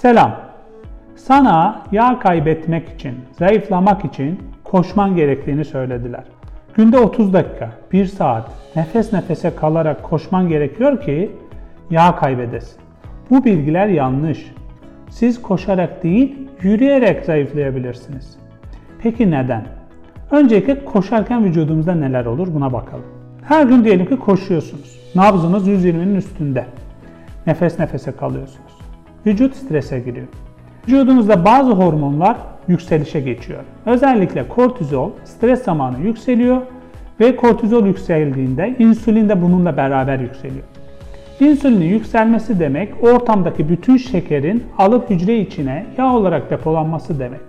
Selam. Sana yağ kaybetmek için, zayıflamak için koşman gerektiğini söylediler. Günde 30 dakika, 1 saat nefes nefese kalarak koşman gerekiyor ki yağ kaybedesin. Bu bilgiler yanlış. Siz koşarak değil, yürüyerek zayıflayabilirsiniz. Peki neden? Öncelikle koşarken vücudumuzda neler olur buna bakalım. Her gün diyelim ki koşuyorsunuz. Nabzınız 120'nin üstünde. Nefes nefese kalıyorsunuz. Vücut strese giriyor. Vücudumuzda bazı hormonlar yükselişe geçiyor. Özellikle kortizol stres zamanı yükseliyor ve kortizol yükseldiğinde insülin de bununla beraber yükseliyor. İnsülinin yükselmesi demek ortamdaki bütün şekerin alıp hücre içine yağ olarak depolanması demek.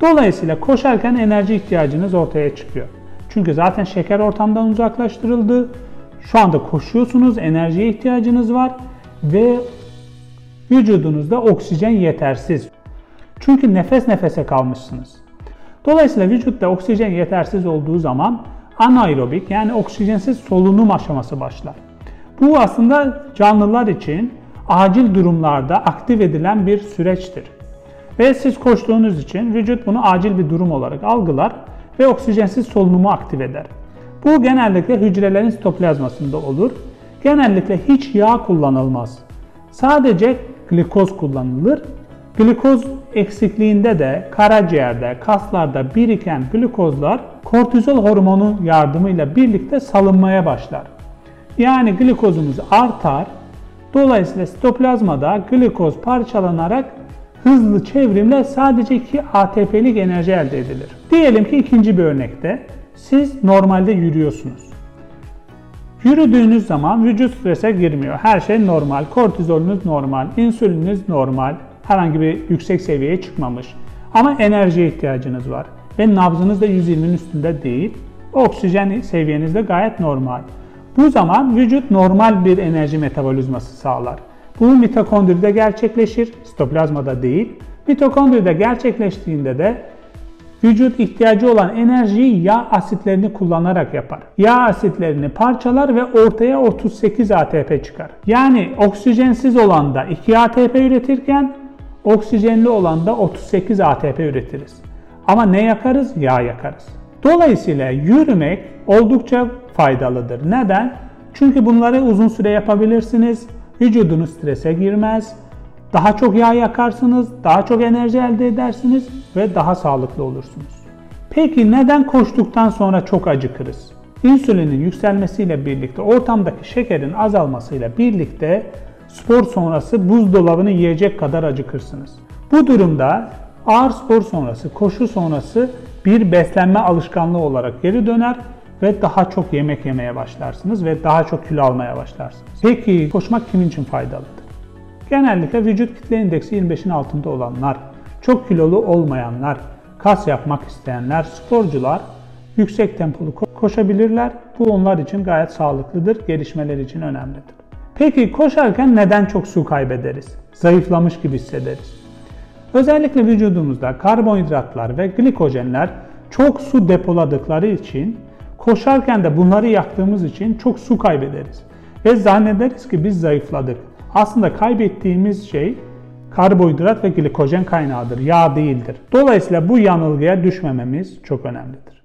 Dolayısıyla koşarken enerji ihtiyacınız ortaya çıkıyor. Çünkü zaten şeker ortamdan uzaklaştırıldı. Şu anda koşuyorsunuz, enerjiye ihtiyacınız var ve vücudunuzda oksijen yetersiz. Çünkü nefes nefese kalmışsınız. Dolayısıyla vücutta oksijen yetersiz olduğu zaman anaerobik yani oksijensiz solunum aşaması başlar. Bu aslında canlılar için acil durumlarda aktif edilen bir süreçtir. Ve siz koştuğunuz için vücut bunu acil bir durum olarak algılar ve oksijensiz solunumu aktif eder. Bu genellikle hücrelerin sitoplazmasında olur. Genellikle hiç yağ kullanılmaz. Sadece glikoz kullanılır. Glikoz eksikliğinde de karaciğerde, kaslarda biriken glikozlar kortizol hormonu yardımıyla birlikte salınmaya başlar. Yani glikozumuz artar. Dolayısıyla sitoplazmada glikoz parçalanarak hızlı çevrimle sadece 2 ATP'lik enerji elde edilir. Diyelim ki ikinci bir örnekte siz normalde yürüyorsunuz. Yürüdüğünüz zaman vücut strese girmiyor. Her şey normal. Kortizolünüz normal, insülininiz normal. Herhangi bir yüksek seviyeye çıkmamış. Ama enerjiye ihtiyacınız var. Ve nabzınız da 120'nin üstünde değil. Oksijen seviyeniz de gayet normal. Bu zaman vücut normal bir enerji metabolizması sağlar. Bu mitokondride gerçekleşir, sitoplazmada değil. Mitokondride gerçekleştiğinde de vücut ihtiyacı olan enerjiyi yağ asitlerini kullanarak yapar. Yağ asitlerini parçalar ve ortaya 38 ATP çıkar. Yani oksijensiz olanda 2 ATP üretirken oksijenli olanda 38 ATP üretiriz. Ama ne yakarız? Yağ yakarız. Dolayısıyla yürümek oldukça faydalıdır. Neden? Çünkü bunları uzun süre yapabilirsiniz. Vücudunuz strese girmez. Daha çok yağ yakarsınız, daha çok enerji elde edersiniz ve daha sağlıklı olursunuz. Peki neden koştuktan sonra çok acıkırız? İnsülinin yükselmesiyle birlikte ortamdaki şekerin azalmasıyla birlikte spor sonrası buzdolabını yiyecek kadar acıkırsınız. Bu durumda ağır spor sonrası, koşu sonrası bir beslenme alışkanlığı olarak geri döner ve daha çok yemek yemeye başlarsınız ve daha çok kilo almaya başlarsınız. Peki koşmak kimin için faydalıdır? Genellikle vücut kitle indeksi 25'in altında olanlar, çok kilolu olmayanlar, kas yapmak isteyenler, sporcular yüksek tempolu koşabilirler. Bu onlar için gayet sağlıklıdır, gelişmeler için önemlidir. Peki koşarken neden çok su kaybederiz? Zayıflamış gibi hissederiz. Özellikle vücudumuzda karbonhidratlar ve glikojenler çok su depoladıkları için koşarken de bunları yaktığımız için çok su kaybederiz. Ve zannederiz ki biz zayıfladık. Aslında kaybettiğimiz şey karbonhidrat ve glikojen kaynağıdır, yağ değildir. Dolayısıyla bu yanılgıya düşmememiz çok önemlidir.